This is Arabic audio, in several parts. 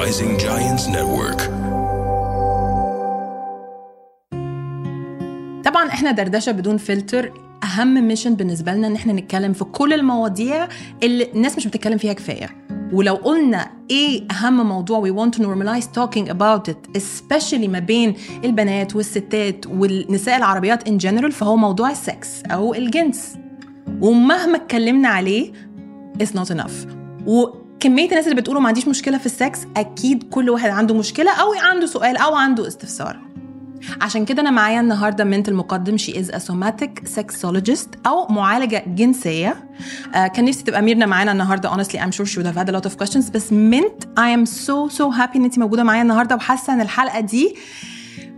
Rising Giants Network. طبعا إحنا دردشة بدون فلتر أهم mission بالنسبة لنا إن إحنا نتكلم في كل المواضيع اللي الناس مش بتتكلم فيها كفاية. ولو قلنا إيه أهم موضوع we want to normalize talking about it especially ما بين البنات والستات والنساء العربيات in general فهو موضوع السكس أو الجنس. ومهما اتكلمنا عليه it's not enough. وكمية الناس اللي بتقولوا ما عنديش مشكلة في السكس أكيد كل واحد عنده مشكلة أو عنده سؤال أو عنده استفسار. عشان كده أنا معايا النهاردة منت المقدم is a somatic sexologist أو معالجة جنسية. آه كان نفسي تبقى ميرنا معانا النهاردة honestly I'm sure she would have had a lot of questions بس منت I am so so happy إن أنت موجودة معايا النهاردة وحاسة إن الحلقة دي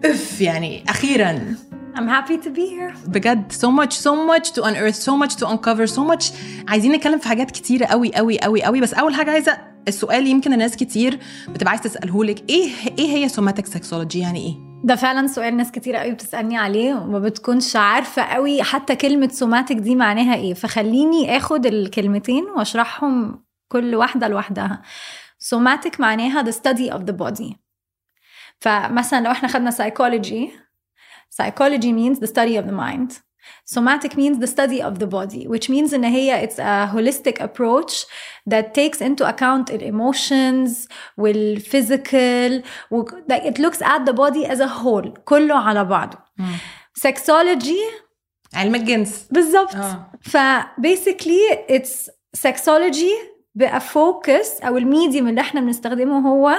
أوف يعني أخيرا. I'm happy to be here. بجد so much so much to unearth so much to uncover so much. عايزين نتكلم في حاجات كتيرة قوي قوي قوي قوي. بس أول حاجة عايزة السؤال يمكن الناس كتير بتبقى عايز تسأله لك. إيه إيه هي somatic sexology يعني إيه؟ ده فعلا سؤال ناس كتير قوي بتسألني عليه وما بتكونش عارفة قوي حتى كلمة سوماتيك دي معناها إيه. فخليني آخد الكلمتين وأشرحهم كل واحدة لوحدها. سوماتيك معناها the study of the body. فمثلا لو إحنا خدنا psychology psychology means the study of the mind somatic means the study of the body which means ان هي it's a holistic approach that takes into account the emotions والphysical و like it looks at the body as a whole كله على بعضه sexology علم الجنس بالظبط آه. ف basically it's sexology بقى focus او الميديم اللي احنا بنستخدمه هو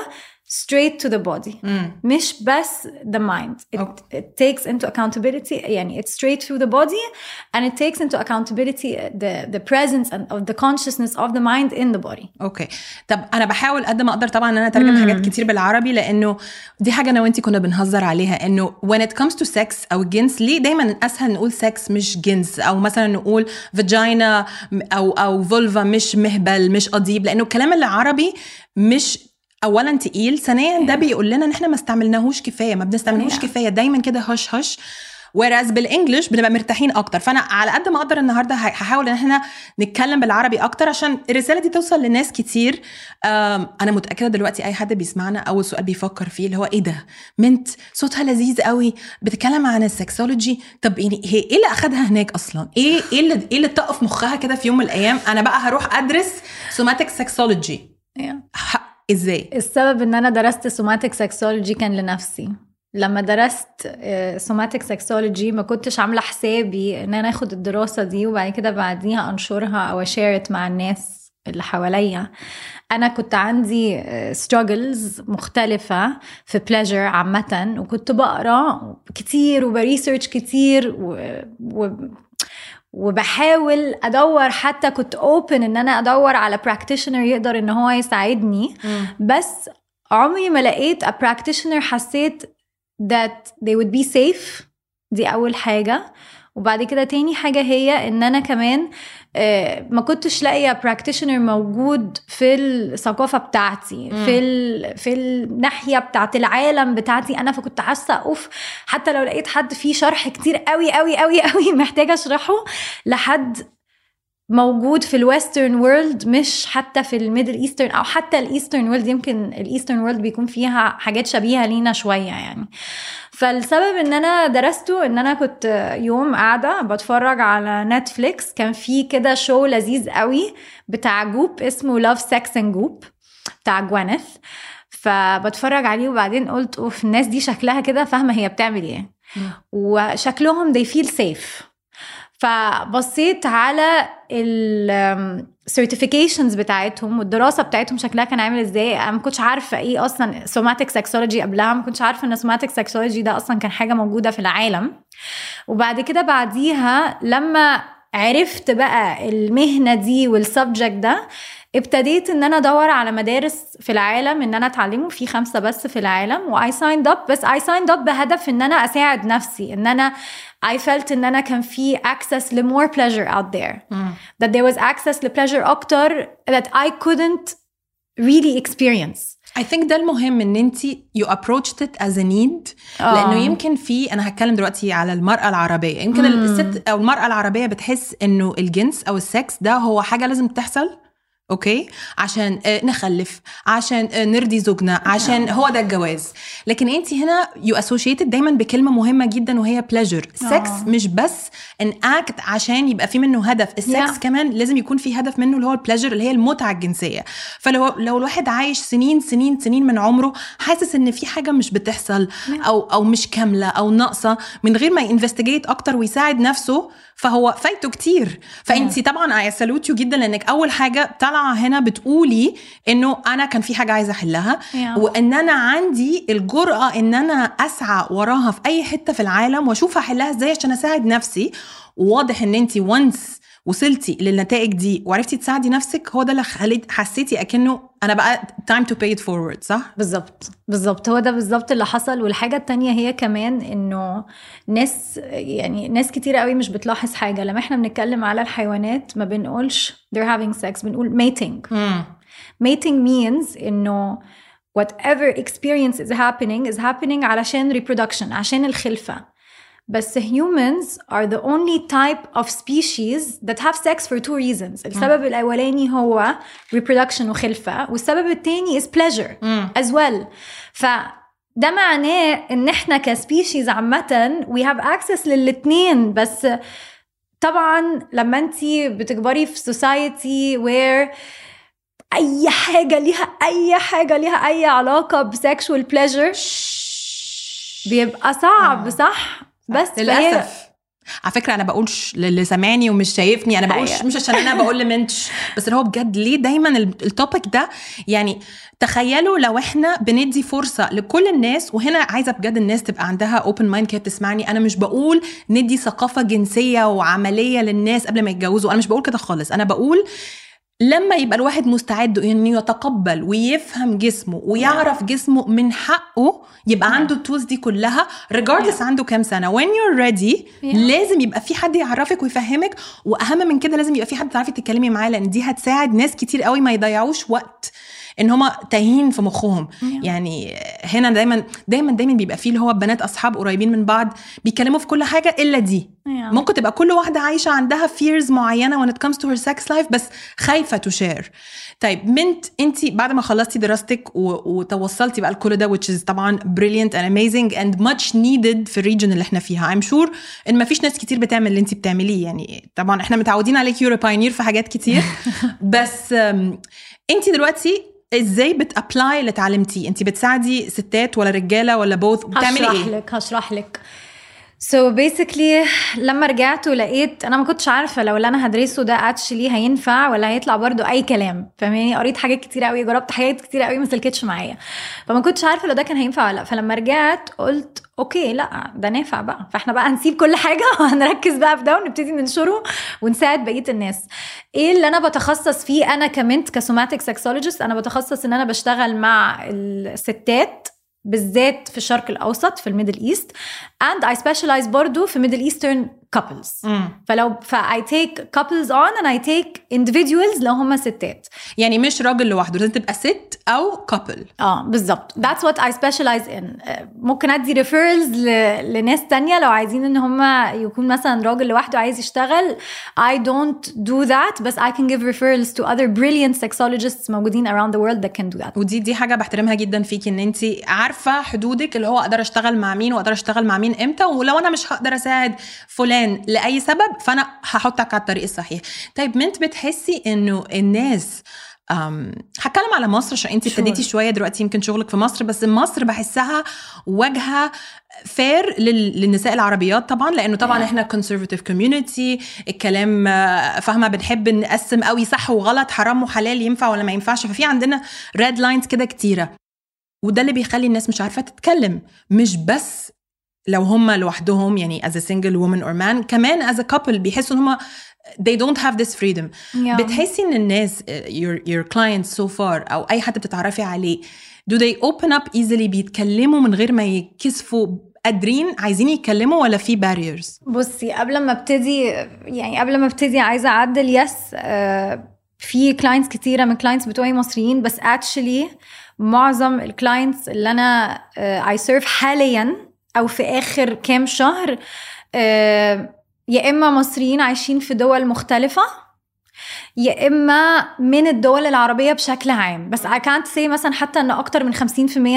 straight to the body. مم. مش بس the mind. It, okay. it takes into accountability يعني it's straight through the body and it takes into accountability the the presence and of the consciousness of the mind in the body. okay طب أنا بحاول قد ما أقدر طبعا إن أنا أترجم حاجات كتير بالعربي لأنه دي حاجة أنا وإنتي كنا بنهزر عليها إنه when it comes to sex أو الجنس ليه دايما اسهل نقول سكس مش جنس؟ أو مثلا نقول vagina أو أو vulva مش مهبل مش قضيب لأنه الكلام العربي مش اولا تقيل ثانيا ده بيقول لنا إن إحنا ما استعملناهوش كفاية ما بنستعملهوش. كفاية دايما كده هش هش. Whereas بالإنجلش بنبقى مرتاحين أكتر. فأنا على قد ما أقدر النهارده هحاول إن إحنا نتكلم بالعربي أكتر عشان الرسالة دي توصل لناس كتير. أنا متأكدة دلوقتي أي حد بيسمعنا أول سؤال بيفكر فيه اللي هو إيه ده؟ منت صوتها لذيذ قوي بتتكلم عن السكسولوجي. طب يعني هي إيه اللي أخدها هناك أصلا؟ إيه إيه اللي إيه اللي طق في مخها كده في يوم من الأيام؟ أنا بقى هروح أدرس سوماتيك سكسولوجي إزاي؟ السبب إن أنا درست somatic sexology كان لنفسي. لما درست somatic sexology ما كنتش عاملة حسابي إن أنا آخد الدراسة دي وبعد كده بعديها أنشرها أو أ share ت مع الناس اللي حواليا. أنا كنت عندي struggles مختلفة في pleasure عامة وكنت بقرأ كتير وب research كتير و... و... وبحاول أدور حتى كنت اوبن إن أنا أدور على practitioner يقدر إن هو يساعدني. بس عمري ما لقيت a practitioner حسيت that they would be safe. دي أول حاجة. وبعد كده تاني حاجة هي إن أنا كمان آه، ما كنتش لاقية practitioner موجود في الثقافة بتاعتي مم. في ال... في الناحية بتاعت العالم بتاعتي أنا فكنت حاسة أوف حتى لو لقيت حد فيه شرح كتير قوي قوي قوي قوي محتاجة أشرحه لحد موجود في ال western world مش حتى في ال Middle Eastern أو حتى ال eastern world يمكن ال eastern world بيكون فيها حاجات شبيهة لينا شوية يعني. فالسبب إن أنا درسته إن أنا كنت يوم قاعدة بتفرج على نتفليكس كان في كده show لذيذ قوي بتاع Goop اسمه Love, Sex and Goop بتاع Gwyneth فبتفرج عليه وبعدين قلت أوف الناس دي شكلها كده فاهمة هي بتعمل إيه. وشكلهم they feel safe. فبصيت على ال certifications بتاعتهم والدراسة بتاعتهم شكلها كان عامل إزاي. أنا ما كنتش عارفة إيه أصلا somatic sexology قبلها ما كنتش عارفة إن somatic sexology ده أصلا كان حاجة موجودة في العالم. وبعد كده بعديها لما عرفت بقى المهنة دي وال subject ده ابتديت إن أنا أدور على مدارس في العالم إن أنا أتعلمه. في خمسة بس في العالم و I signed up بس I signed up بهدف إن أنا أساعد نفسي إن أنا I felt ان أنا كان في access ل more pleasure out there. That there was access ل pleasure أكتر that I couldn't really experience. I think ده المهم إن أنت you approached it as a need. آه. لأنه يمكن في أنا هتكلم دلوقتي على المرأة العربية. يمكن الست أو المرأة العربية بتحس إنه الجنس أو السكس ده هو حاجة لازم تحصل. Okay? عشان آه، نخلف عشان آه، نرضي زوجنا عشان هو ده الجواز. لكن أنت هنا you associated دايما بكلمة مهمة جدا وهي pleasure. Sex آه. مش بس an act عشان يبقى في منه هدف. السكس Yeah. كمان لازم يكون في هدف منه اللي هو ال pleasure اللي هي المتعة الجنسية. فلو لو الواحد عايش سنين سنين سنين من عمره حاسس إن في حاجة مش بتحصل أو أو مش كاملة أو ناقصة من غير ما ي investigate أكتر ويساعد نفسه فهو فايته كتير. فانت طبعا اي سالوت يو جدا لأنك أول حاجة طالعة هنا بتقولي إنه أنا كان في حاجة عايزة أحلها. Yeah. وإن أنا عندي الجرأة إن أنا أسعى وراها في أي حتة في العالم وأشوف هحلها إزاي عشان أساعد نفسي. وواضح إن انت وانس وصلتي للنتائج دي وعرفتي تساعدي نفسك هو ده اللي خليت حسيتي أكنه أنا بقى time to pay it forward صح؟ بالظبط بالظبط. هو ده بالظبط اللي حصل. والحاجة التانية هي كمان إنه ناس يعني ناس كتير قوي مش بتلاحظ حاجة. لما إحنا بنتكلم على الحيوانات ما بنقولش they're having sex بنقول mating. mating means إنه whatever experience is happening is happening علشان reproduction عشان الخلفة. بس humans are the only type of species that have sex for two reasons. السبب الأولاني هو reproduction وخلفة. والسبب التاني is pleasure as well. ف ده معناه إن إحنا ك species عامة we have access للاتنين. بس طبعا لما انت بتكبري في society where أي حاجة ليها أي حاجة ليها أي علاقة ب sexual pleasure بيبقى صعب آه. صح؟ بس للأسف. على فكرة أنا بقولش للي سامعني ومش شايفني. أنا بقولش. مش عشان أنا بقول لمنت بس اللي هو بجد ليه دايما ال- ال topic ده؟ يعني تخيلوا لو إحنا بندي فرصة لكل الناس وهنا عايزة بجد الناس تبقى عندها open mind كده بتسمعني. أنا مش بقول ندي ثقافة جنسية وعملية للناس قبل ما يتجوزوا. أنا مش بقول كده خالص. أنا بقول لما يبقى الواحد مستعد إنه يتقبل ويفهم جسمه ويعرف جسمه من حقه يبقى. عنده ال tools دي كلها regardless عنده كام سنة when you're ready Yeah. لازم يبقى في حد يعرفك ويفهمك وأهم من كده لازم يبقى في حد تعرفي تتكلمي معاه لأن دي هتساعد ناس كتير قوي ما يضيعوش وقت إن هما تايهين في مخهم. يعني هنا دايما دايما دايما بيبقى فيه اللي هو بنات أصحاب قريبين من بعض بيتكلموا في كل حاجة إلا دي. ممكن تبقى كل واحدة عايشة عندها fears معينة when it comes to her sex life بس خايفة share طيب منت انت بعد ما خلصتي دراستك. وتوصلتي بقى لكل ده which is طبعا brilliant and amazing and much needed في ال region اللي إحنا فيها I'm sure إن ما فيش ناس كتير بتعمل اللي انت بتعمليه يعني طبعا إحنا متعودين عليك you're a pioneer في حاجات كتير بس انت دلوقتي إزاي بت apply اللي اتعلمتيه انت بتساعدي ستات ولا رجالة ولا both بتعملي هشرح إيه لك هشرح لك. So basically لما رجعت ولقيت أنا ما كنتش عارفة لو اللي أنا هدرسه ده actually هينفع ولا هيطلع برضو أي كلام فاهماني؟ قريت حاجات كتير قوي جربت حاجات كتير قوي ما سلكتش معايا. فما كنتش عارفة لو ده كان هينفع ولا لأ. فلما رجعت قلت okay لأ ده نافع بقى. فإحنا بقى هنسيب كل حاجة وهنركز بقى في ده ونبتدي ننشره ونساعد بقية الناس. إيه اللي أنا بتخصص فيه؟ أنا كمنت ك somatic sexologist أنا بتخصص إن أنا بشتغل مع الستات بالذات في الشرق الأوسط في ال Middle East. And I specialize برضو في middle eastern couples. مم. فلو ف I take couples on and I take individuals لو هم ستات. يعني مش راجل لوحده لازم تبقى ست أو couple. آه بالظبط. That's what I specialize in. آه، ممكن أدي referrals ل... لناس تانية لو عايزين إن هم يكون مثلا راجل لوحده عايز يشتغل. I don't do that بس I can give referrals to other brilliant sexologists موجودين around the world that can do that. ودي دي حاجة بحترمها جدا فيكي إن انت عارفة حدودك اللي هو أقدر أشتغل مع مين وأقدر أشتغل مع مين إمتى ولو أنا مش هقدر أساعد فلان لأي سبب فأنا هحطك على الطريق الصحيح طيب منت بتحسي إنه الناس أم هتكلم على مصر عشان انت. ابتديتي شوية دلوقتي يمكن شغلك في مصر بس مصر بحسها واجهة فير للنساء العربيات طبعا لأنه طبعا Yeah. إحنا conservative community الكلام آه، فاهمة بنحب نقسم قوي صح وغلط حرام وحلال ينفع ولا ما ينفعش ففي عندنا red lines كده كتيرة وده اللي بيخلي الناس مش عارفة تتكلم مش بس لو هم لوحدهم يعني as a single woman or man كمان as a couple بيحسوا إن هم they don't have this freedom Yeah. بتحسي إن الناس your your clients so far أو أي حد بتتعرفي عليه do they open up easily بيتكلموا من غير ما يكسفوا قادرين عايزين يتكلموا ولا في barriers بصي قبل ما ابتدي يعني قبل ما ابتدي عايزة أعدل yes آه، في clients كتيرة من clients بتوعي مصريين بس actually معظم ال clients اللي أنا I serve حاليا أو في آخر كام شهر آه، يا إما مصريين عايشين في دول مختلفة يا إما من الدول العربية بشكل عام. بس I can't say مثلا حتى إن أكتر من 50%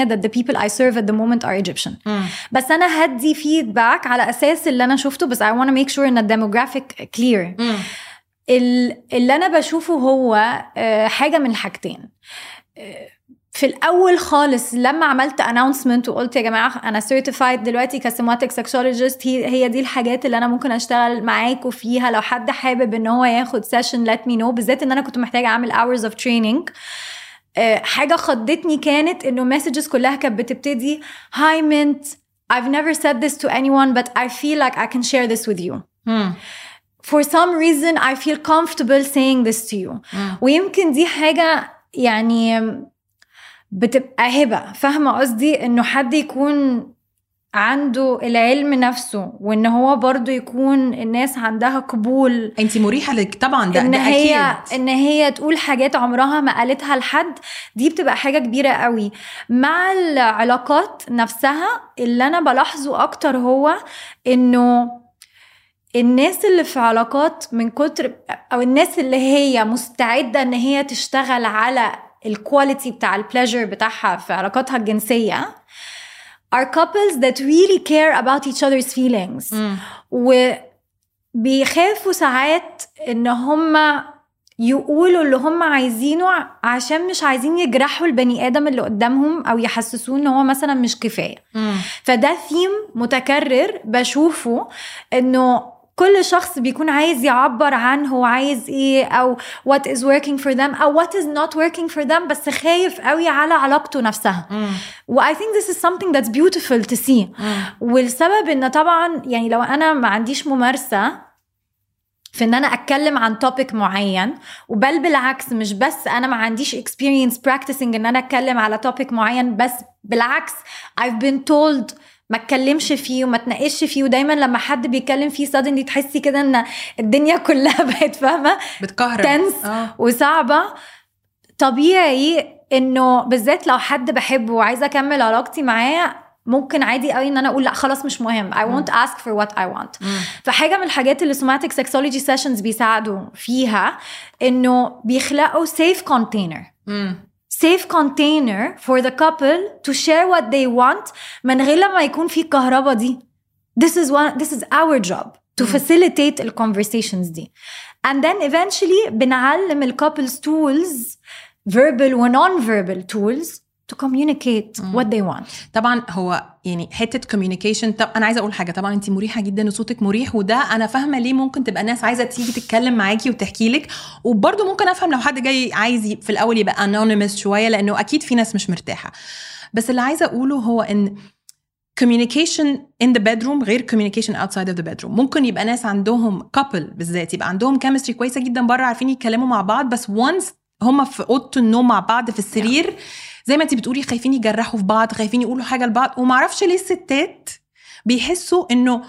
that the people I serve at the moment are Egyptian. بس أنا هدي feedback على أساس اللي أنا شفته بس I want to make sure إن ال demographic clear. ال- اللي أنا بشوفه هو آه، حاجة من الحاجتين. آه، في الأول خالص لما عملت announcement وقلت يا جماعة أنا certified دلوقتي ك somatic sexologist هي هي دي الحاجات اللي أنا ممكن أشتغل معاكم فيها لو حد حابب إن هو ياخد session let me know بالذات إن أنا كنت محتاجة أعمل of training. آه، حاجة خضتني كانت إنه مسجز كلها كانت بتبتدي هاي منت I've never said this to anyone but I feel like I can share this with you. For some reason I feel comfortable saying this to you. ويمكن دي حاجة يعني بتبقى هبة. فاهمة قصدي؟ إنه حد يكون عنده العلم نفسه وإن هو برضو يكون الناس عندها قبول. انت مريحة لك. طبعا ده إن ده هي أكيد. إن هي تقول حاجات عمرها ما قالتها لحد دي بتبقى حاجة كبيرة قوي. مع العلاقات نفسها اللي أنا بلاحظه أكتر هو إنه الناس اللي في علاقات من كتر أو الناس اللي هي مستعدة إن هي تشتغل على ال quality بتاع ال pleasure بتاعها في علاقاتها الجنسية are couples that really care about each other's feelings. وبيخافوا ساعات إن هم يقولوا اللي هم عايزينه عشان مش عايزين يجرحوا البني آدم اللي قدامهم أو يحسسوه إن هو مثلا مش كفاية. فده ثيم متكرر بشوفه إنه كل شخص بيكون عايز يعبر عن هو عايز إيه أو what is working for them أو what is not working for them بس خايف قوي على علاقته نفسها. و I think this is something that's beautiful to see. والسبب إن طبعا يعني لو أنا ما عنديش ممارسة في إن أنا أتكلم عن توبيك معين وبل بالعكس مش بس أنا ما عنديش experience practicing إن أنا أتكلم على توبيك معين بس بالعكس I've been told ما اتكلمش فيه وما تناقش فيه. ودايما لما حد بيتكلم فيه suddenly تحسي كده إن الدنيا كلها بقت فاهمة؟ بتكهرب. تنس آه. وصعبة. طبيعي إنه بالذات لو حد بحبه وعايزة أكمل علاقتي معاه ممكن عادي قوي إن أنا أقول لا خلاص مش مهم. I won't ask for what I want. فحاجة من الحاجات اللي somatic sexology sessions بيساعدوا فيها إنه بيخلقوا safe container. مم. safe container for the couple to share what they want من غير لما يكون في الكهرباء دي this is one this is our job to facilitate ال conversations دي and then eventually بنعلم ال couples tools verbal و non-verbal tools to communicate what they want. طبعا هو يعني حتة communication طب أنا عايزة أقول حاجة طبعا انت مريحة جدا وصوتك مريح وده أنا فاهمة ليه ممكن تبقى ناس عايزة تيجي تتكلم معاكي وتحكي لك. وبرده ممكن أفهم لو حد جاي عايز في الأول يبقى anonymous شوية لأنه أكيد في ناس مش مرتاحة. بس اللي عايزة أقوله هو إن communication in the bedroom غير communication outside of the bedroom. ممكن يبقى ناس عندهم couple بالذات يبقى عندهم chemistry كويسة جدا بره عارفين يتكلموا مع بعض بس once هم في أوضة النوم مع بعض في السرير زي ما انت بتقولي خايفين يجرحوا في بعض خايفين يقولوا حاجة لبعض ومعرفش ليه الستات بيحسوا إنه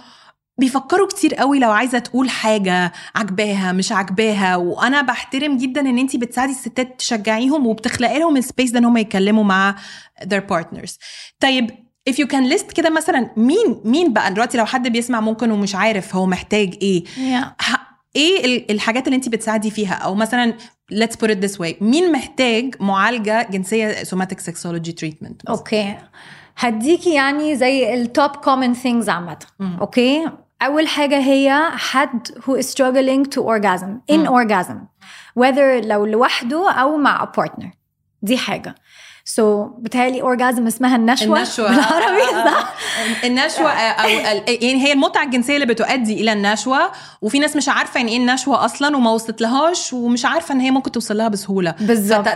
بيفكروا كتير قوي لو عايزة تقول حاجة عجباها مش عجباها. وأنا بحترم جدا إن انت بتساعدي الستات تشجعيهم وبتخلقي لهم السبيس ده إن هم يتكلموا مع their partners. طيب if you can list كده مثلا مين مين بقى؟ دلوقتي لو حد بيسمع ممكن ومش عارف هو محتاج إيه. Yeah. إيه ال- الحاجات اللي انت بتساعدي فيها؟ أو مثلا let's put it this way مين محتاج معالجه جنسيه somatic sexology treatment okay هديكي يعني زي ال top common things عامة okay اول حاجة هي حد who is struggling to orgasm in orgasm whether لو لوحده أو مع a partner دي حاجة so بتهيألي orgasm اسمها النشوة النشوة. بالعربي آه، آه، صح؟ آه. النشوة آه، أو يعني هي المتعة الجنسية اللي بتؤدي إلى النشوة وفي ناس مش عارفة يعني إيه النشوة أصلا وما وصلت لهاش ومش عارفة إن هي ممكن توصل لها بسهولة. بالظبط.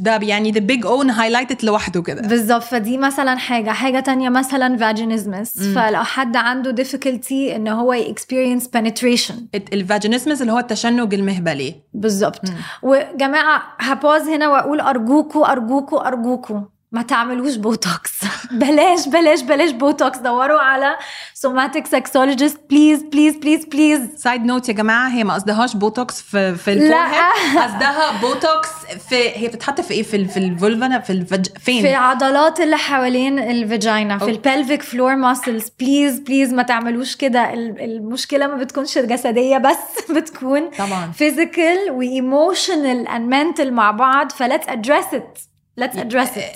ده, يعني the big own highlighted لوحده كده. بالظبط. فدي مثلا حاجة. حاجة تانية مثلا vaginismus. فلو حد عنده difficulty إن هو experience penetration. ال vaginismus اللي هو التشنج المهبلي. بالظبط. وجماعة هبوز هنا وأقول أرجوكوا أرجوكوا ارجوكوا ما تعملوش بوتوكس. بلاش بلاش بلاش بوتوكس. دوروا على somatic sexologist please please please please side note يا جماعة هي ما قصدهاش بوتوكس في في لا. قصدها بوتوكس في هي بتتحط في إيه؟ في في ال vulva في ال vag... فين؟ في العضلات اللي حوالين ال vagina في. ال pelvic floor muscles please please ما تعملوش كده. ال- المشكلة ما بتكونش جسدية بس بتكون طبعا. physical و emotional and mental مع بعض. ف let's address it. Let's address it.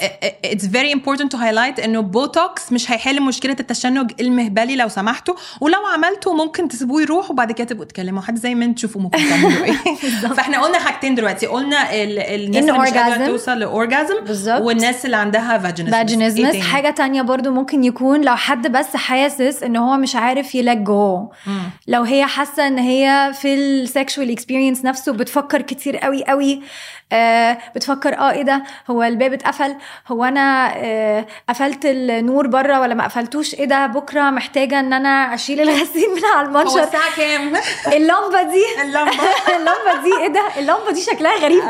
It's very important to highlight إنه بوتوكس مش هيحل مشكلة التشنج المهبلي لو سمحتوا ولو عملته ممكن تسيبوه يروح وبعد كده تبقوا تكلموا حد زي ما أنتوا تشوفوا ممكن تعملوا إيه. فإحنا قلنا حاجتين دلوقتي قلنا ال- الناس اللي مش قادرة. توصل ل orgasm بالظبط. والناس اللي عندها vaginism vaginismus حاجة تانية برضو ممكن يكون لو حد بس حاسس إن هو مش عارف ي let go لو هي حاسة إن هي في ال sexual experience نفسه بتفكر كتير قوي قوي آه بتفكر آه إيه ده؟ هو الباب اتقفل؟ هو أنا آه قفلت النور بره ولا ما قفلتوش؟ إيه ده؟ بكرة محتاجة إن أنا أشيل الغسيل من على هو المنشر الساعة كام؟ اللمبة دي. اللمبة. اللمبة دي إيه ده؟ اللمبة دي شكلها غريب.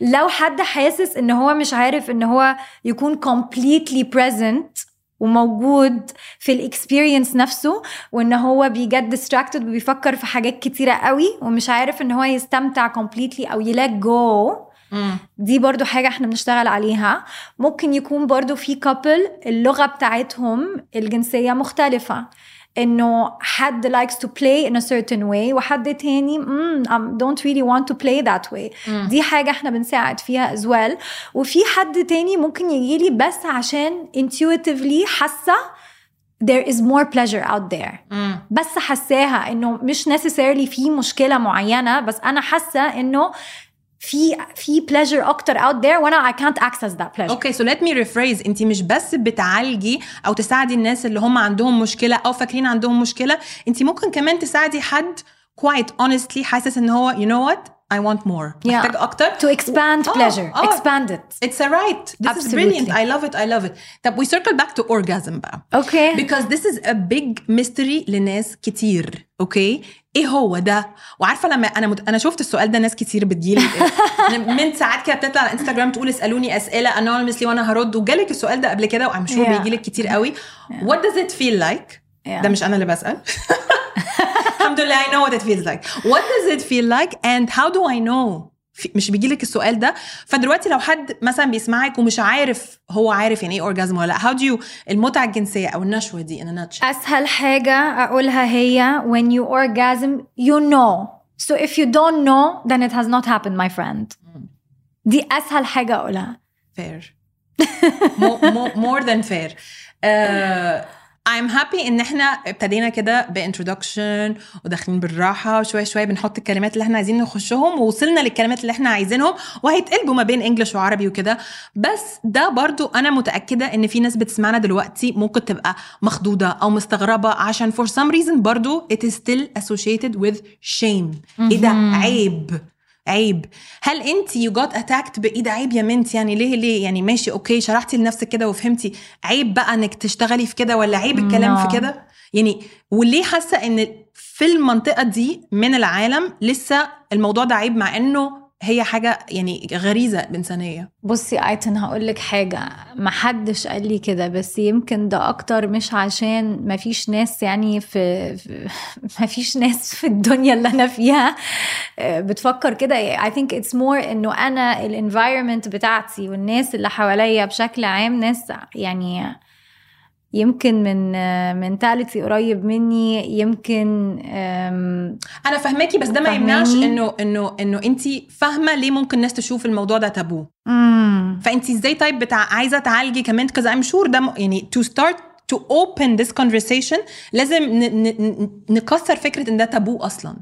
لو حد حاسس إن هو مش عارف إن هو يكون completely present وموجود في ال experience نفسه وإن هو بي get distracted وبيفكر في حاجات كتيرة قوي ومش عارف إن هو يستمتع completely أو يلاك جو دي برضو حاجة إحنا بنشتغل عليها. ممكن يكون برضو في كابل اللغة بتاعتهم الجنسية مختلفة. انه حد likes to play in a certain way وحد تاني mm, I don't really want to play that way. دي حاجة إحنا بنساعد فيها as well. وفي حد تاني ممكن يجيلي بس عشان intuitively حاسة there is more pleasure out there. بس حساها إنه مش necessarily في مشكلة معينة بس أنا حاسة إنه في في pleasure اكتر out there وانا I can't access that pleasure اوكي سو ليت مي ريفريز انت مش بس بتعالجي او تساعدي الناس اللي هم عندهم مشكله او فاكرين عندهم مشكله انت ممكن كمان تساعدي حد quite honestly حاسس ان هو you know what I want more Yeah. محتاج اكتر to expand آه، pleasure آه. expand it It's a right. This is Absolutely. brilliant. I love it. I love it. طب we circle back to orgasm بقى. اوكي Because this is a big mystery لناس كتير. اوكي؟ إيه هو ده؟ وعارفة لما أنا مت... أنا شفت السؤال ده ناس كتير بتجيلي من ساعات كده بتطلع على انستغرام تقول اسألوني أسئلة anonymously وأنا هرد وجالك السؤال ده قبل كده وام شور Yeah. بيجيلك كتير قوي. What does it feel like؟ Yeah. ده مش أنا اللي بسأل. الحمد لله I know what it feels like. What does it feel like and how do I know؟ مش بيجيلك السؤال ده. فدلوقتي لو حد مثلا بيسمعك ومش عارف هو عارف يعني إيه أورجازم ولا لأ do you المتعة الجنسية أو النشوة دي a nutshell. أسهل حاجة أقولها هي when you orgasm you know. So if you don't know then it has not happened my friend. دي أسهل حاجة أقولها. Fair. More, more, more than fair. uh, I'm happy إن إحنا ابتدينا كده بانترودكشن وداخلين بالراحة وشوية شوية بنحط الكلمات اللي إحنا عايزين نخشهم ووصلنا للكلمات اللي إحنا عايزينهم وهيتقلبوا ما بين إنجلش وعربي وكده. بس ده برضو أنا متأكدة إن في ناس بتسمعنا دلوقتي ممكن تبقى مخضوضة أو مستغربة عشان for some reason برضو it is still associated with shame. إيه ده؟ عيب. عيب. هل انت you got attacked ب إيه ده عيب يا منت؟ يعني ليه ليه؟ يعني ماشي okay شرحتي لنفسك كده وفهمتي. عيب بقى إنك تشتغلي في كده ولا عيب الكلام. في كده؟ يعني وليه حاسة إن في المنطقة دي من العالم لسه الموضوع ده عيب مع إنه هي حاجة يعني غريزة إنسانية. بصي آيتن هقول لك حاجة. ما حدش قال لي كده بس يمكن ده أكتر مش عشان ما فيش ناس يعني في, في ما فيش ناس في الدنيا اللي أنا فيها آه، بتفكر كده. I think it's more إنه أنا ال environment بتاعتي والناس اللي حواليا بشكل عام ناس يعني يمكن من mentality قريب مني يمكن أنا فاهماكي بس ده ما؟ يمنعش إنه إنه إنه أنت فاهمة ليه ممكن الناس تشوف الموضوع ده تابو. مم. فأنت إزاي طيب بتاع عايزة تعالجي كمان؟ كذا ام شور ده يعني to start to open this conversation لازم نكسر فكرة إن ده تابو أصلا.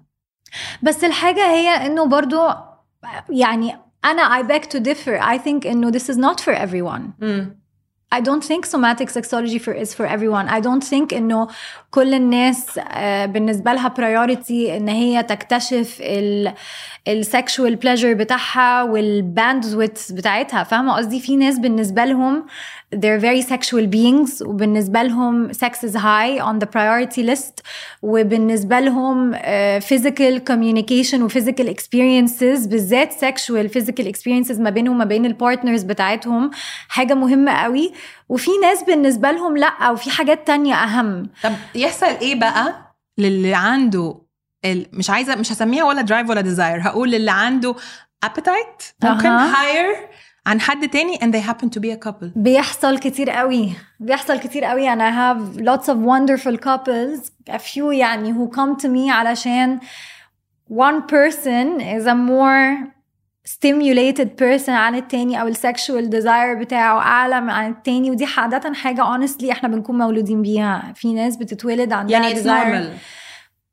بس الحاجة هي إنه برضو يعني أنا I beg to differ. I think إنه this is not for everyone. I don't think somatic sexology for is for everyone. I don't think إنه كل الناس آه، بالنسبة لها priority إن هي تكتشف ال ال sexual pleasure بتاعها وال bandwidth بتاعتها فاهمة قصدي في ناس بالنسبة لهم they're very sexual beings. وبالنسبة لهم sex is high on the priority list. وبالنسبة لهم uh, physical communication و physical experiences بالذات sexual physical experiences ما بينهم وما بين ال partners بتاعتهم حاجة مهمة قوي. وفي ناس بالنسبة لهم لأ وفي حاجات تانية أهم. طب يحصل إيه بقى للي عنده. مش عايزة مش هسميها ولا drive ولا desire هقول للي عنده appetite ممكن higher عن حد تاني and they happen to be a couple بيحصل كتير قوي بيحصل كتير قوي and I have lots of wonderful couples a few يعني who come to me علشان one person is a more stimulated person عن التاني او السكشوال desire بتاعه اعلى عن التاني ودي عادة حاجة honestly احنا بنكون مولودين بيها في ناس بتتولد عندها يعني it's desire normal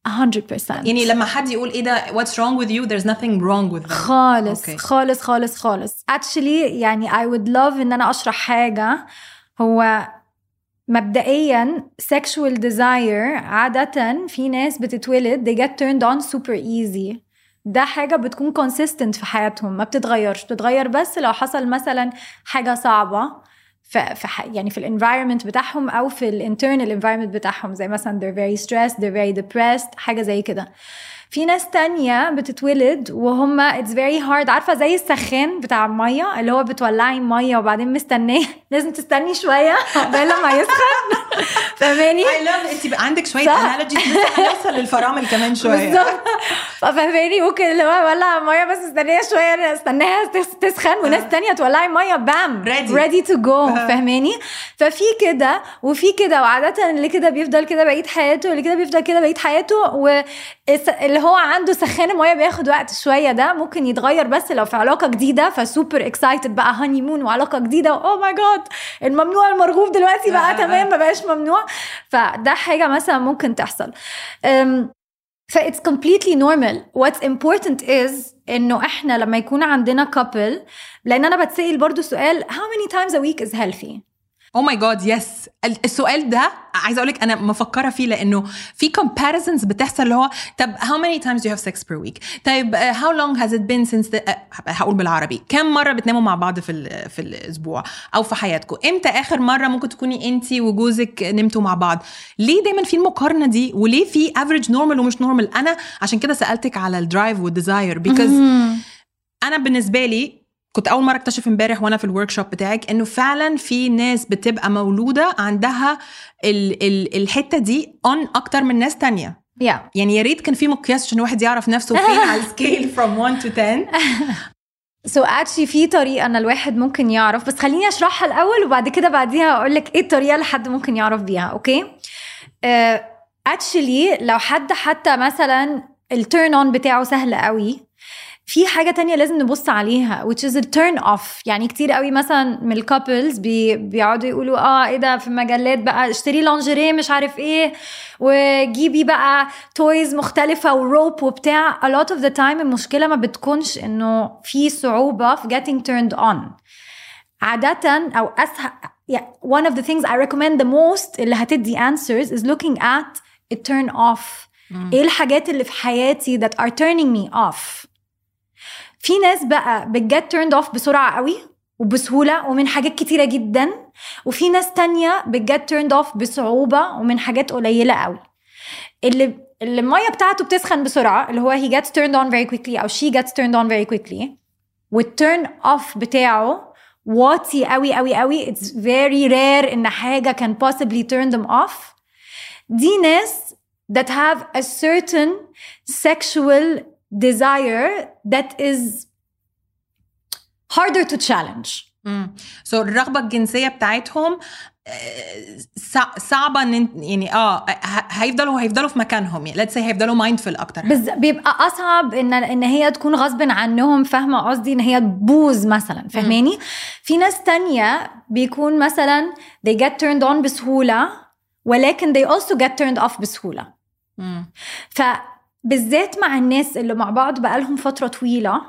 100% يعني لما حد يقول إيه ده what's wrong with you there's nothing wrong with them. خالص okay. خالص خالص خالص. Actually يعني I would love إن أنا أشرح حاجة. هو مبدئيا sexual desire عادة في ناس بتتولد they get turned on super easy. ده حاجة بتكون consistent في حياتهم ما بتتغيرش. بتتغير بس لو حصل مثلا حاجة صعبة. في يعني في ال environment بتاعهم أو في ال internal environment بتاعهم زي مثلا they're very stressed they're very depressed حاجة زي كده. في ناس تانية بتتولد وهم it's very hard. عارفة زي السخان بتاع المية اللي هو بتولعي مية وبعدين مستنية. لازم تستني شوية عقبال لما يسخن. فاهماني؟ I love انت عندك analogies لسه هنوصل للفرامل كمان شوية. بالظبط. ففاهماني ممكن اللي هو ولع مية بس استنيها أنا استناها تس- تسخن وناس تانية تولعي مية بام! Ready. ready to go فاهماني؟ ففي كده وفي كده وعاده اللي كده بيفضل كده بقية حياته واللي كده بيفضل كده بقية حياته واللي هو عنده سخان الميه بياخد وقت شوية ده ممكن يتغير بس لو في علاقة جديدة ف super excited بقى honeymoon وعلاقة جديدة oh my God الممنوع المرغوب دلوقتي بقى آه. تمام ما بقاش ممنوع. فده حاجة مثلا ممكن تحصل. ف it's completely normal. What's important is إنه إحنا لما يكون عندنا couple لأن أنا بتسأل برضو سؤال how many times a week is healthy oh my God yes السؤال ده عايزة أقول لك أنا مفكرة فيه لأنه في comparisons بتحصل اللي هو طب how many times do you have sex per week? طيب uh, how long has it been since the, uh, هقول بالعربي. كم مرة بتناموا مع بعض في ال- في الأسبوع أو في حياتكم؟ إمتى آخر مرة ممكن تكوني أنت وجوزك نمتوا مع بعض؟ ليه دايما في المقارنة دي وليه في average normal ومش normal أنا عشان كده سألتك على ال drive وال desire because أنا بالنسبة لي كنت أول مرة أكتشف امبارح وأنا في ال workshop بتاعك إنه فعلا في ناس بتبقى مولودة عندها ال ال الحتة دي on أكتر من ناس تانية. Yeah. يعني يا ريت كان في مقياس عشان الواحد يعرف نفسه فين على ال scale from 1 to 10 so actually في طريقة إن الواحد ممكن يعرف. بس خليني أشرحها الأول وبعد كده بعديها أقول لك إيه الطريقة اللي حد ممكن يعرف بيها okay uh, actually لو حد حتى مثلا ال turn on بتاعه سهل قوي في حاجة تانية لازم نبص عليها which is the turn off. يعني كتير قوي مثلا من ال couples بي بيقعدوا يقولوا آه إيه ده في المجلات بقى اشتري لونجري مش عارف إيه وجيبي بقى تويز مختلفة وروب وبتاع. A lot of the time المشكلة ما بتكونش إنه في صعوبة في getting turned on. عادة أو اسهل yeah, one of the things I recommend the most اللي هتدي answers is looking at a turn off. إيه الحاجات اللي في حياتي that are turning me off في ناس بقى بتجت turned off بسرعة قوي وبسهولة ومن حاجات كتيرة جدا وفي ناس تانية بتجت turned off بصعوبة ومن حاجات قليلة قوي. اللي اللي المية بتاعته بتسخن بسرعة اللي هو he gets turned on very quickly أو she gets turned on very quickly والturn off بتاعه واطي قوي قوي قوي. It's very rare إن حاجة can possibly turn them off. دي ناس that have a certain sexual desire that is harder to challenge. so so الرغبه الجنسيه بتاعتهم آه، صع- صعبة إن انت- يعني آه ه- هيفضلوا هيفضلوا في مكانهم. يعني let's say هيفضلوا mindful أكتر. بس بيبقى أصعب ان إن هي تكون غصب عنهم فاهمة قصدي؟ إن هي تبوظ مثلا فاهماني؟ في ناس تانية بيكون مثلا they get turned on بسهولة ولكن they also get turned off بسهولة. مم. فبالذات مع الناس اللي مع بعض بقالهم فترة طويلة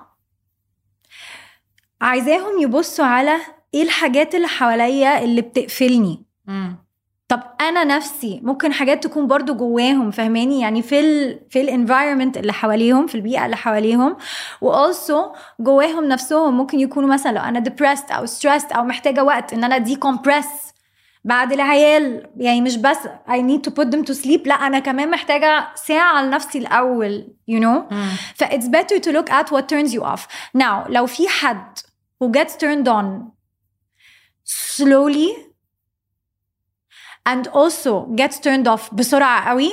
عايزاهم يبصوا على إيه الحاجات اللي حواليا اللي بتقفلني. مم. طب أنا نفسي ممكن حاجات تكون برضو جواهم فهماني يعني في ال في ال environment اللي حواليهم في البيئة اللي حواليهم و also جواهم نفسهم ممكن يكونوا مثلا لو أنا depressed أو stressed أو محتاجة وقت إن أنا decompress بعد العيال يعني مش بس I need to put them to sleep لا أنا كمان محتاجه ساعه لنفسي الأول you know مم. ف it's better to look at what turns you off now لو في حد who gets turned on slowly and also gets turned off بسرعة قوي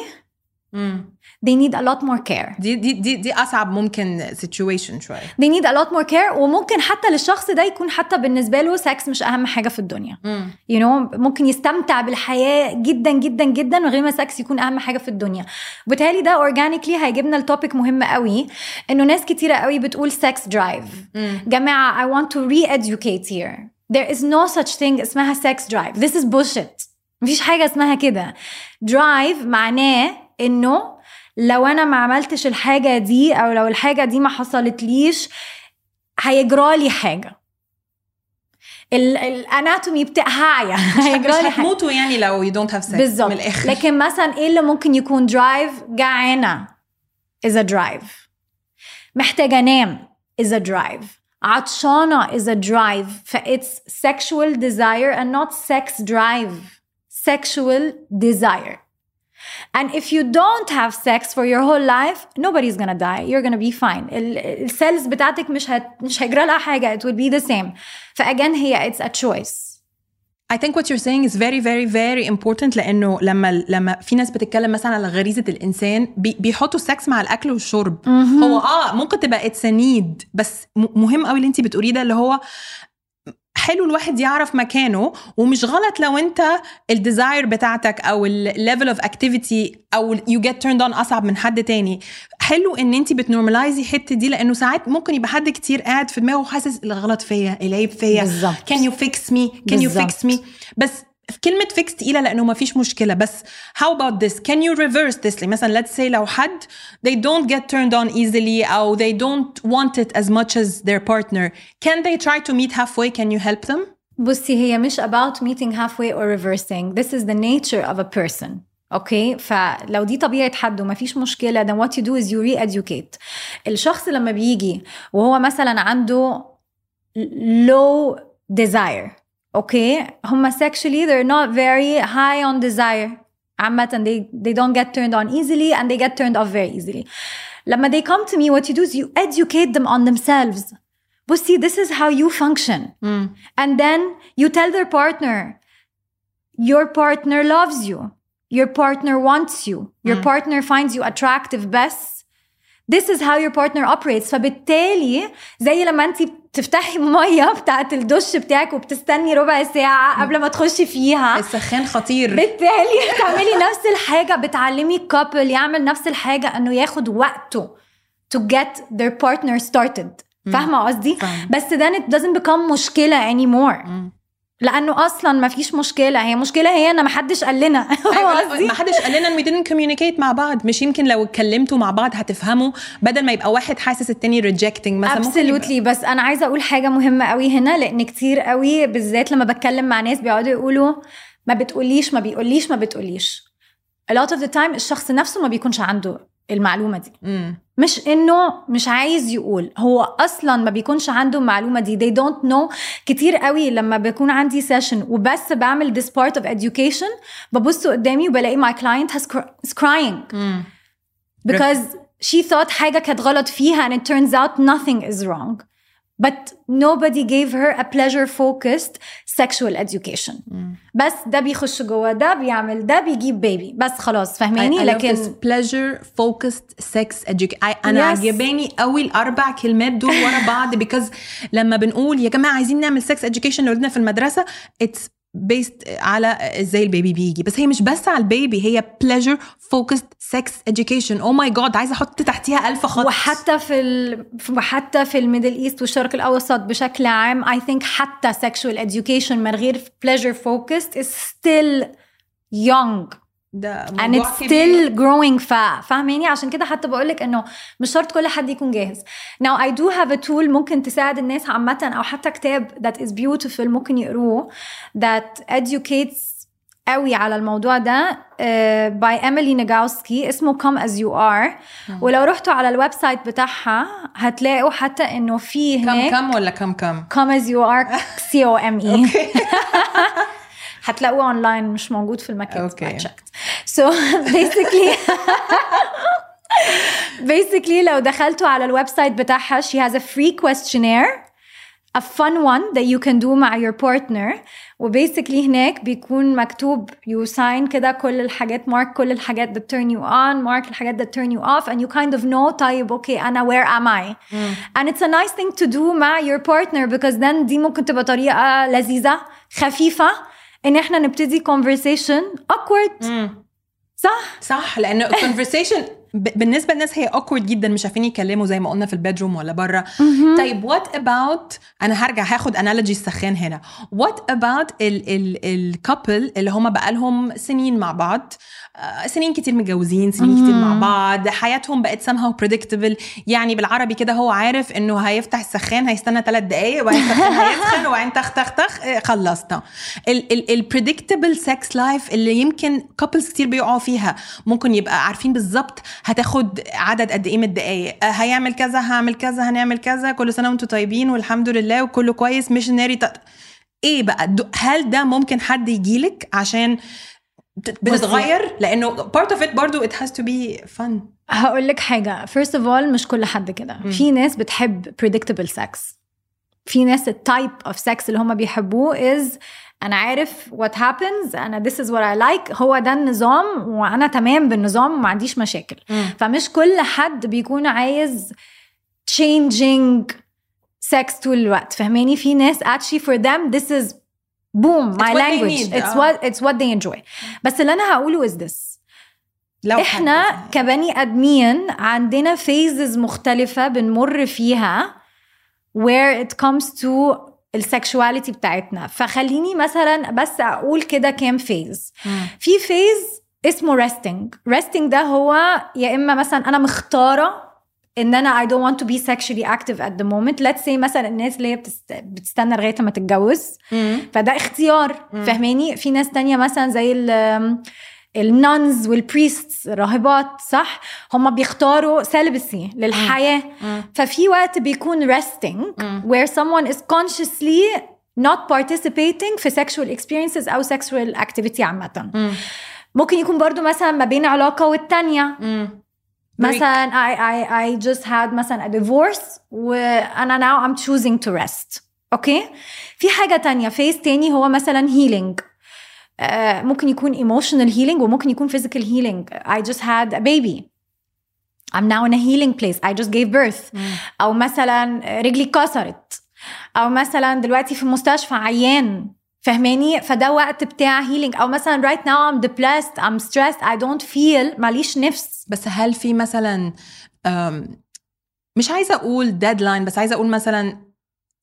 مم. They need a lot more care. دي دي دي دي أصعب ممكن situation شوية. They need a lot more care وممكن حتى للشخص ده يكون حتى بالنسبة له سكس مش أهم حاجة في الدنيا. مم. you know ممكن يستمتع بالحياة جدا جدا جدا من غير ما سكس يكون أهم حاجة في الدنيا. وبالتالي ده organically هيجيبنا ل topic مهم قوي إنه ناس كتيرة قوي بتقول drive. مم. جماعة I want to re-educate here. There is no such thing اسمها sex drive. This is bullshit. مفيش حاجة اسمها كده. Drive معناه إنه لو أنا ما عملتش الحاجة دي أو لو الحاجة دي ما حصلتليش هيجرالي حاجة. ال- ال anatomy بتاعها مش هيجرالي حاجة. هتموتوا يعني لو you don't have sex بالظبط. من الآخر. لكن مثلا إيه اللي ممكن يكون drive جعانة is a drive. محتاجة انام is a drive. عطشانة is a drive. ف it's sexual desire and not sex drive. Sexual desire. And if you don't have sex for your whole life nobody's gonna die. You're gonna be fine. السيلز بتاعتك مش هت... مش هيجرى لها حاجة. It will be the same. فاجين هي it's a choice. I think what you're saying is very very very important. لأنه لما لما في ناس بتتكلم مثلا على غريزة الإنسان بي بيحطوا السكس مع الأكل والشرب. هو آه ممكن تبقى it's need بس م- مهم قوي اللي انت بتقوليه ده اللي هو حلو الواحد يعرف مكانه ومش غلط لو انت ال desire بتاعتك أو ال level of activity أو you get turned on أصعب من حد تاني. حلو إن انت بت normalize ي الحتة دي لأنه ساعات ممكن يبقى حد كتير قاعد في دماغه حاسس الغلط فيا العيب فيا. you fix me can you بالظبط. fix me بس في كلمة fix تقيلة لأنه ما فيش مشكلة بس how about this can you reverse this like مثلا let's say لو حد they don't get turned on easily أو they don't want it as much as their partner can they try to meet halfway can you help them بصي هي مش about meeting halfway or reversing this is the nature of a person أوكي فلو دي طبيعه حد وما فيش مشكله then what you do is you re-educate الشخص لما بيجي وهو مثلا عنده low desire اوكي هم sexually they're not very high on desire عامة they, they don't get turned on easily and they get turned off very easily لما they come to me what you do is you educate them on themselves بصي this is how you function and then you tell their partner your partner loves you your partner wants you your partner finds you attractive بس this is how your partner operates فبالتالي زي لما انت بتفتحي مية بتاعت الدش بتاعك وبتستني ربع ساعة قبل ما تخشي فيها. السخان خطير. بالتالي تعملي نفس الحاجة بتعلمي الكابل يعمل نفس الحاجة إنه ياخد وقته to get their partner started. فاهمة قصدي. بس then it doesn't become مشكلة anymore. لأنه أصلا ما فيش مشكلة. هي مشكلة هي إن ما حدش قال لنا. أيوة، ما حدش قال لنا إن we didn't communicate مع بعض. مش يمكن لو اتكلمتوا مع بعض هتفهموا بدل ما يبقى واحد حاسس التاني rejecting مثلا. absolutely. بس أنا عايزة أقول حاجة مهمة قوي هنا لأن كتير قوي بالذات لما بتكلم مع ناس بيقعدوا يقولوا ما بتقوليش ما بيقوليش ما بتقوليش. A lot of the time الشخص نفسه ما بيكونش عنده المعلومة دي. مم. مش انه مش عايز يقول. هو أصلا ما بيكونش عنده المعلومة دي. They don't know كتير قوي لما بيكون عندي سيشن وبس بعمل this part of education. ببص قدامي وبلاقي my client has is crying. مم. because she thought حاجة كانت غلط فيها and it turns out nothing is wrong. But nobody gave her a pleasure focused sexual education. بس ده بيخش جوه ده بيعمل ده بيجيب بيبي بس خلاص فاهماني؟ لكن this pleasure focused sex education أنا Yes. عجباني قوي الأربع كلمات دول ورا بعض because لما بنقول يا جماعة عايزين نعمل sex education لاولادنا في المدرسة it's based على إزاي ال baby بيجي. بس هي مش بس على ال baby هي pleasure focused sex education. Oh my god عايزة أحط تحتيها ألف خط. وحتى في ال... وحتى في ال Middle East والشرق الأوسط بشكل عام I think حتى sexual education من غير pleasure focused is still young. ده and it's still growing فاهماني؟ عشان كده حتى بقول لك إنه مش شرط كل حد يكون جاهز. Now I do have a tool ممكن تساعد الناس عامة أو حتى كتاب that is beautiful ممكن يقروه that educates قوي على الموضوع ده uh, by Emily Nagoski اسمه Come As You Are. ولو رحتوا على ال website بتاعها هتلاقوا حتى إنه في كم هناك كم ولا كم كم؟ Come As You Are C O M E. هتلاقوه اونلاين مش موجود في المكان. okay. I checked so basically basically لو دخلتوا على الويب سايت بتاعها she has a free questionnaire a fun one that you can do مع your partner وبيسكلي هناك بيكون مكتوب you sign كده كل الحاجات mark كل الحاجات that turn you on mark الحاجات that turn you off and you kind of know طيب اوكي انا where am I and it's a nice thing to do مع your partner because then دي ممكن تبقى طريقة لذيذة خفيفة ان احنا نبتدي conversation awkward صح صح لأنه conversation بالنسبة للناس هي awkward جدا مش عارفين يتكلموا زي ما قلنا في البيدروم ولا بره طيب what about أنا هرجع هاخد analogy السخان هنا. what about ال couple اللي هم بقالهم سنين مع بعض؟ آه، سنين كتير متجوزين سنين كتير مع بعض. حياتهم بقت somehow predictable. يعني بالعربي كده هو عارف إنه هيفتح السخان هيستنى ثلاث دقايق وبعدين السخان هيسخن وبعدين تخ تخ تخ آه، خلصنا. ال predictable sex life اللي يمكن couples كتير بيقعوا فيها ممكن يبقى عارفين بالظبط هتاخد عدد قد إيه من الدقايق؟ آه، هيعمل كذا هعمل كذا هنعمل كذا كل سنة وأنتم طيبين والحمد لله وكله كويس missionary إيه بقى؟ هل ده ممكن حد يجيلك عشان بت- بتتغير؟ لأنه part of it برضو it has to be fun. هقول لك حاجة. First of all مش كل حد كده. في ناس بتحب predictable sex. في ناس ال type of sex اللي هم بيحبوه is أنا عارف what happens أنا this is what I like هو ده النظام وأنا تمام بالنظام وما عنديش مشاكل. فمش كل حد بيكون عايز changing sex طول الوقت فهماني في ناس actually for them this is boom my they language. need. it's آه. what it's what they enjoy. بس اللي أنا هقوله is this. لو إحنا حد- كبني آدمين عندنا phases مختلفة بنمر فيها where it comes to ال sexuality بتاعتنا. فخليني مثلا بس أقول كده كام phase في phase اسمه resting. resting ده هو يا إما مثلا أنا مختارة إن أنا I don't want to be sexually active at the moment. Let's say مثلا الناس اللي هي بتست... بتستنى لغاية ما تتجوز. مم. فده اختيار. فاهماني؟ في ناس تانية مثلا زي ال ال nuns وال priests الراهبات صح؟ هم بيختاروا celibacy للحياة. ففي وقت بيكون resting where someone is consciously not participating في sexual experiences أو sexual activity عامة. ممكن يكون برضو مثلا ما بين علاقة والتانية. مم. مثلا I, I, I just had مثلا a divorce وأنا now I'm choosing to rest. أوكي في حاجة تانية فيز تاني هو مثلا healing. ممكن يكون emotional healing وممكن يكون physical healing. I just had a baby. I'm now in a healing place. I just gave birth. أو مثلا رجلي اتكسرت. أو مثلا دلوقتي في المستشفى عيان. فهماني؟ فده وقت بتاع healing. أو مثلا right now I'm depressed. I'm stressed. I don't feel. ماليش نفس. بس هل في مثلا مش عايزة أقول ديدلاين بس عايزة أقول مثلا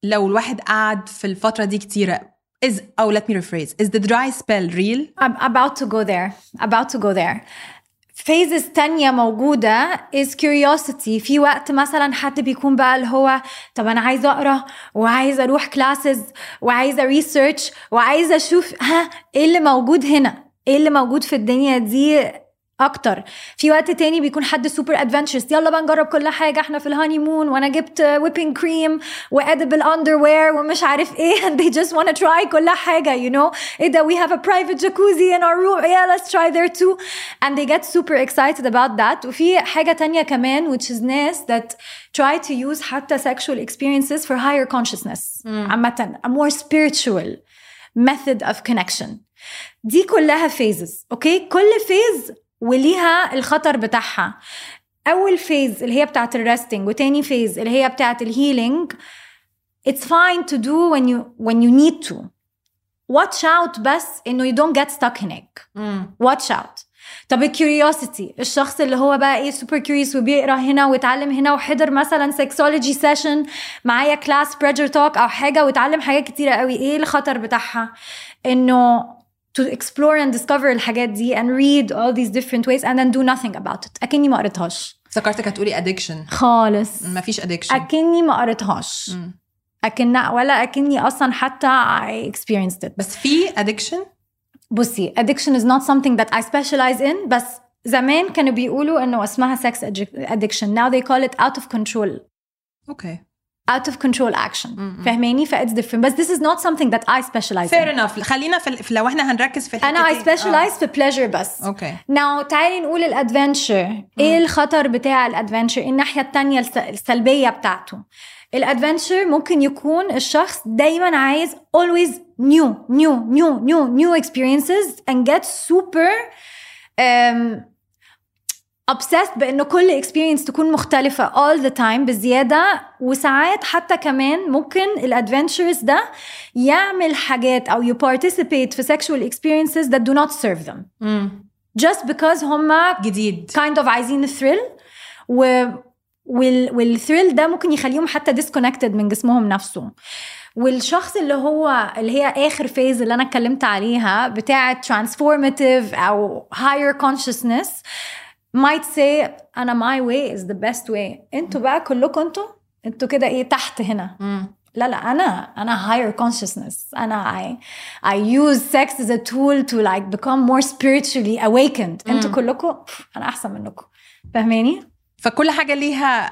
لو الواحد قعد في الفترة دي كتيرة is أو let me rephrase. Is the dry spell real? I'm about to go there. About to go there. Phases تانية موجودة is curiosity. في وقت مثلا حد بيكون بقى اللي هو طب أنا عايزة أقرأ وعايزة أروح classes وعايزة research وعايزة أشوف ها إيه اللي موجود هنا؟ إيه اللي موجود في الدنيا دي؟ أكتر في وقت تاني بيكون حد super adventurous يلا بقى نجرب كل حاجة إحنا في ال honeymoon وأنا جبت whipping cream و edible underwear ومش عارف إيه and they just wanna try كل حاجة you know إيه ده we have a private jacuzzi in our room yeah let's try there too and they get super excited about that وفي حاجة تانية كمان which is ناس that try to use حتى sexual experiences for higher consciousness عامه a more spiritual method of connection دي كلها phases أوكي كل phase وليها الخطر بتاعها. أول فيز اللي هي بتاعت الريستنج وتاني فيز اللي هي بتاعت الهيلينج it's fine to do when you when you need to. Watch out بس إنه you don't get stuck هناك. watch out. طب ال curiosity الشخص اللي هو بقى إيه super curious وبيقرأ هنا ويتعلم هنا وحضر مثلا sexology session معايا class pleasure talk أو حاجة ويتعلم حاجات كتيرة قوي إيه الخطر بتاعها؟ إنه to explore and discover الحاجات دي and read all these different ways and then do nothing about it اكني ما قريتهاش افتكرتك هتقولي ادكشن خالص مفيش ادكشن اكني ما قريتهاش اكن ولا اكني اصلا حتى I experienced it بس في ادكشن بصي addiction is not something that I specialize in بس زمان كانوا بيقولوا انه اسمها sex addiction now they call it out of control اوكي Out of control action. فاهماني؟ ف it's different. بس this is not something that I specialize fair in. enough. خلينا في في- لو إحنا هنركز في أنا I الحتتين. specialize في pleasure بس. آه. okay now تعالي نقول ال adventure إيه الخطر بتاع ال adventure الناحية التانية الس- السلبية بتاعته. ال adventure ممكن يكون الشخص دايما عايز always new new new new new experiences and get super um, obsessed بان كل experience تكون مختلفة all the time بزيادة وساعات حتى كمان ممكن ال adventures ده يعمل حاجات أو you participate في sexual experiences that do not serve them. مم. just because هما جديد. kind of عايزين ال thrill و وال وال thrill ده ممكن يخليهم حتى disconnected من جسمهم نفسه والشخص اللي هو اللي هي آخر phase اللي أنا اتكلمت عليها بتاعة transformative أو higher consciousness might say أنا my way is the best way. أنتوا بقى كلكم أنتوا أنتوا كده إيه تحت هنا مم. لا لا أنا أنا higher consciousness. أنا I I use sex as a tool to like become more spiritually awakened. أنتوا كلكم أنا احسن منكم فاهماني فكل حاجة ليها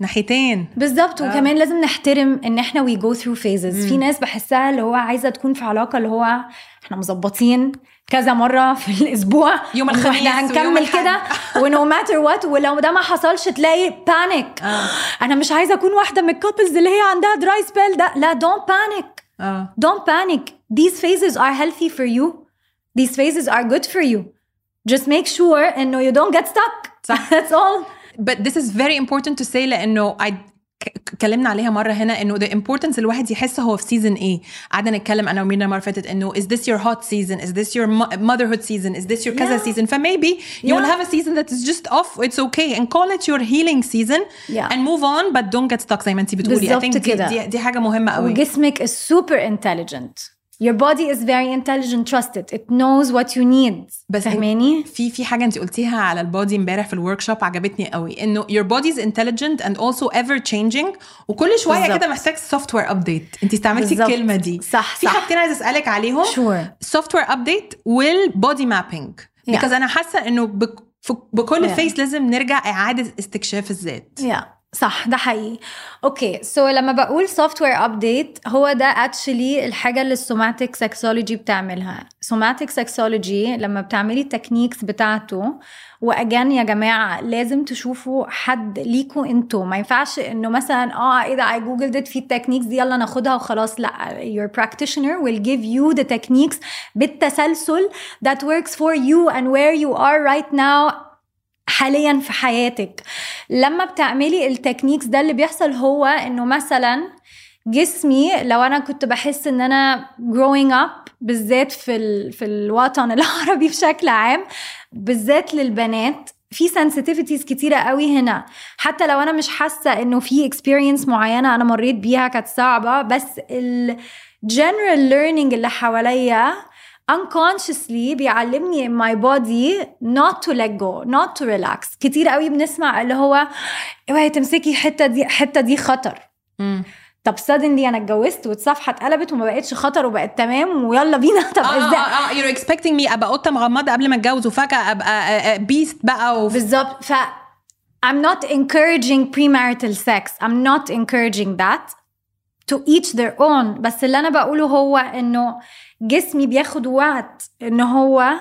ناحيتين. بالظبط وكمان لازم نحترم إن إحنا we go through phases. في ناس بحسها اللي هو عايزة تكون في علاقة اللي هو إحنا مظبطين. كذا مرة في الأسبوع يوم الخميس إحنا هنكمل. كده و no matter what ولو ده ما حصلش تلاقي panic آه. أنا مش عايزة أكون واحدة من ال couples اللي هي عندها dry spell ده لا don't panic Don't panic. These phases are healthy for you. These phases are good for you. Just make sure no, you don't get stuck. صح. That's all. but this is very important to say لإنه I اتكلمنا عليها مره هنا انه the importance الواحد يحس هو في سيزون إيه قعدنا نتكلم انا ومينا المره اللي فاتت انه is this your hot season is this your mo- motherhood season is this your كذا Yeah. season فmaybe you will Yeah. have a season that is just off it's okay and call it your healing season Yeah. and move on but don't get stuck زي ما انت بتقولي I بالظبط think دي. دي, دي حاجة مهمه قوي وجسمك is super intelligent. Your body is very intelligent. Trust it. It knows what you need. بس فهماني؟ في في حاجة انت قلتيها على ال body امبارح في ال workshop عجبتني قوي إنه your body is intelligent and also ever changing وكل شوية. كده محتاج software update انت استعملتي. الكلمة دي صح، في. حاجتين عايزة أسألك عليهم Sure. software update وال body mapping because أنا حاسة إنه بكل Yeah. phase لازم نرجع إعادة استكشاف الذات Yeah. صح ده حقيقي. Okay so لما بقول software update هو ده actually الحاجة اللي ال somatic sexology بتعملها. somatic sexology لما بتعملي ال techniques بتاعته و again يا جماعة لازم تشوفوا حد ليكوا أنتوا. ما ينفعش انه مثلا آه إيه ده I googled في ال techniques دي يلا ناخدها وخلاص. لا your practitioner will give you the techniques بالتسلسل that works for you and where you are right now حاليا في حياتك. لما بتعملي التكنيكس ده اللي بيحصل هو إنه مثلا جسمي لو أنا كنت بحس إن أنا growing up بالذات في ال... في الوطن العربي بشكل عام بالذات للبنات في sensitivities كتيرة قوي هنا. حتى لو أنا مش حاسة إنه في experience معينة أنا مريت بيها كانت صعبة بس ال general learning اللي حواليا unconsciously بيعلمني my body not to let go not to relax. كتير قوي بنسمع اللي هو اوعي تمسكي الحتة دي الحتة دي خطر. طب suddenly أنا اتجوزت والصفحه اتقلبت وما بقتش خطر وبقت تمام ويلا بينا. طب آه إزاي؟ آه آه you're expecting me أبقى قطه مغمضة قبل ما أتجوز وفجأة أبقى بيست بقى وف... بالظبط. ف I'm not encouraging premarital sex. I'm not encouraging that to each their own. بس اللي أنا بقوله هو إنه جسمي بياخد وقت ان هو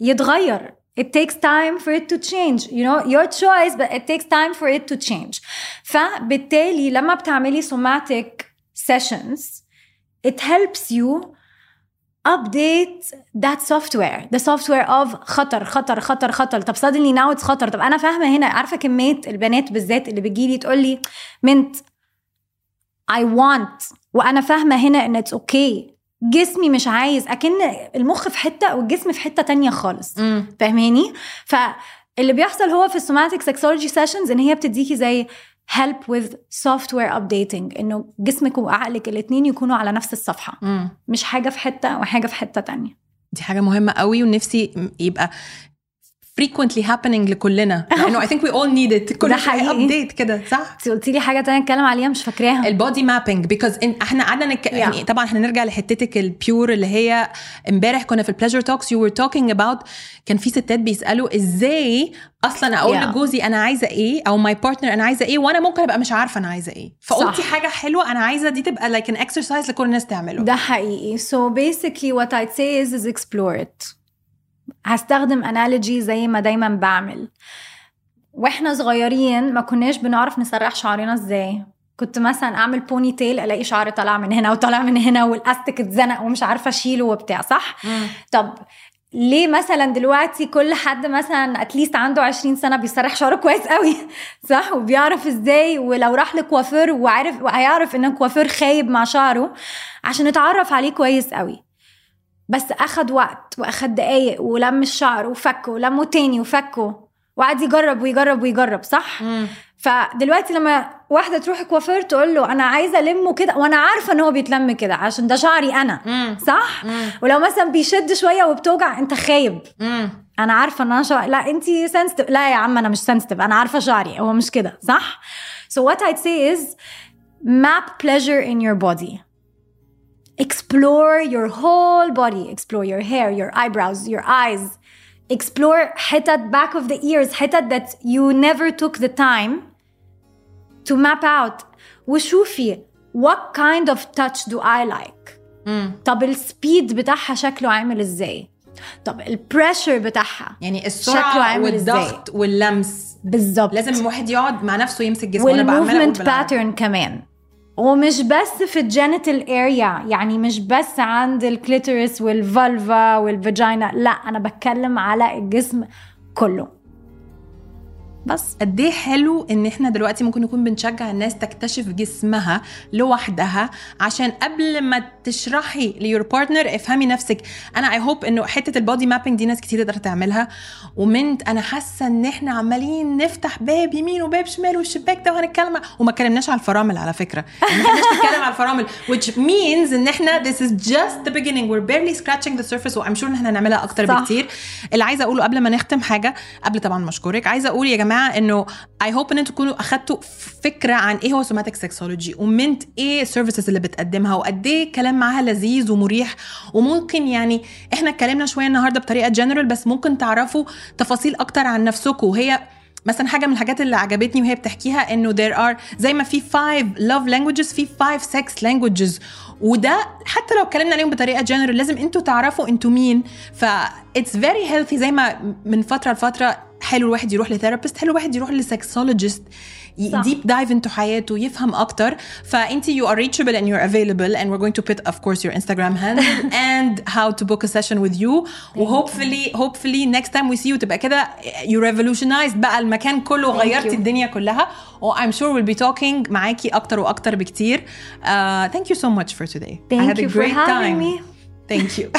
يتغير it takes time for it to change you know your choice but it takes time for it to change فبالتالي لما بتعملي somatic sessions it helps you update that software the software of خطر خطر خطر خطر طب suddenly now it's خطر طب أنا فاهمه هنا عارفه كميه البنات بالذات اللي بتجيلي تقول لي منت I want وأنا فاهمه هنا ان it's okay جسمي مش عايز أكن المخ في حتة والجسم في حتة تانية خالص. فاهماني فاللي بيحصل هو في ال somatic sexology sessions إن هي بتديكي زي help with software updating إنه جسمك وعقلك الاتنين يكونوا على نفس الصفحة مم. مش حاجة في حتة وحاجة في حتة تانية دي حاجة مهمة قوي ونفسي يبقى frequently happening لكلنا. لأنه I think we all need it. كل حقيقي. update كده صح؟ انت قلتي لي حاجة تانية اتكلم عليها مش فاكراها. ال body mapping because إحنا قعدنا نك... Yeah. يعني طبعا إحنا نرجع لحتتك ال pure اللي هي امبارح كنا في ال pleasure talks you were talking about كان في ستات بيسألوا إزاي أصلا أقول Yeah. لجوزي أنا عايزة إيه؟ أو my partner أنا عايزة إيه؟ وأنا ممكن أبقى مش عارفة أنا عايزة إيه. فقلتي. حاجة حلوة أنا عايزة دي تبقى like an exercise لكل الناس تعمله. ده حقيقي. So basically what I'd say is, is explore it. هستخدم analogy زي ما دايما بعمل. وإحنا صغيرين ما كناش بنعرف نسرح شعرنا إزاي. كنت مثلا أعمل ponytail ألاقي شعري طالع من هنا وطالع من هنا والاستيك اتزنق ومش عارفة أشيله وبتاع صح؟ طب ليه مثلا دلوقتي كل حد مثلا at least عنده 20 سنة بيسرح شعره كويس قوي؟ صح؟ وبيعرف إزاي؟ ولو راح لكوافير وعارف وهيعرف إن الكوافير خايب مع شعره عشان يتعرف عليه كويس قوي. بس أخد وقت وأخد دقايق ولم الشعر وفكه ولمه تاني وفكه وقعد يجرب ويجرب ويجرب صح؟ فدلوقتي لما واحدة تروح كوافير تقول له أنا عايزة ألمه كده وأنا عارفة إن هو بيتلم كده عشان ده شعري أنا صح؟ ولو مثلا بيشد شوية وبتوجع أنت خايب. أنا عارفة إن أنا شعري لا انت sensitive لا يا عم أنا مش sensitive أنا عارفة شعري هو مش كده صح؟ So what I'd say is map pleasure in your body. Explore your whole body. Explore your hair your eyebrows your eyes. Explore حتت back of the ears حتت that you never took the time to map out. وشوفي what kind of touch do I like? طب السبيد بتاعها شكله عامل إزاي؟ طب البريشر بتاعها يعني شكله السرعه عامل والضغط واللمس. بالظبط. لازم الواحد يقعد مع نفسه يمسك جسمه. وأنا بعملها وال movement أقول بالعربي. pattern كمان. ومش بس في ال genital area يعني مش بس عند ال clitoris وال vulva وال vagina لا أنا بتكلم على الجسم كله. بس. قد إيه حلو إن إحنا دلوقتي ممكن نكون بنشجع الناس تكتشف جسمها لوحدها عشان قبل ما تشرحي ل your partner افهمي نفسك. أنا I hope إنه حتة ال body mapping دي ناس كتير تقدر تعملها. ومنت أنا حاسة إن إحنا عمالين نفتح باب يمين وباب شمال والشباك ده وهنتكلم وما اتكلمناش على الفرامل على فكرة. يعني ما نتكلم على الفرامل which means إن إحنا this is just the beginning. We're barely scratching the surface و I'm sure إن إحنا هنعملها أكتر صح. بكتير. اللي عايزة أقوله قبل ما نختم حاجة قبل طبعا ما أشكرك عايزة أقول يا جماعة إنه I hope إن أنتوا تكونوا أخدتوا فكرة عن إيه هو somatic sexology ومنت إيه ال services اللي بتقدمها وقد إيه الكلام معاها لذيذ ومريح وممكن يعني إحنا اتكلمنا شوية النهارده بطريقة جنرال بس ممكن تعرفوا تفاصيل أكتر عن نفسكم وهي مثلا حاجة من الحاجات اللي عجبتني وهي بتحكيها إنه there are زي ما في 5 love languages في 5 sex languages وده حتى لو اتكلمنا عليهم بطريقة جنرال لازم أنتوا تعرفوا أنتوا مين ف it's very healthy زي ما من فترة لفترة حلو الواحد يروح ل therapist حلو الواحد يروح ل sexologist. deep dive into حياته يفهم أكتر فانت you are reachable and you're available and we're going to put of course your Instagram handle and how to book a session with you وhopefully hopefully next time we see you تبقى كده you revolutionized بقى المكان كله غيرتي you. الدنيا كلها و I'm sure we'll be talking معاكي أكتر وأكتر بكتير uh, thank you so much for today I Thank had a you for great having time me. thank you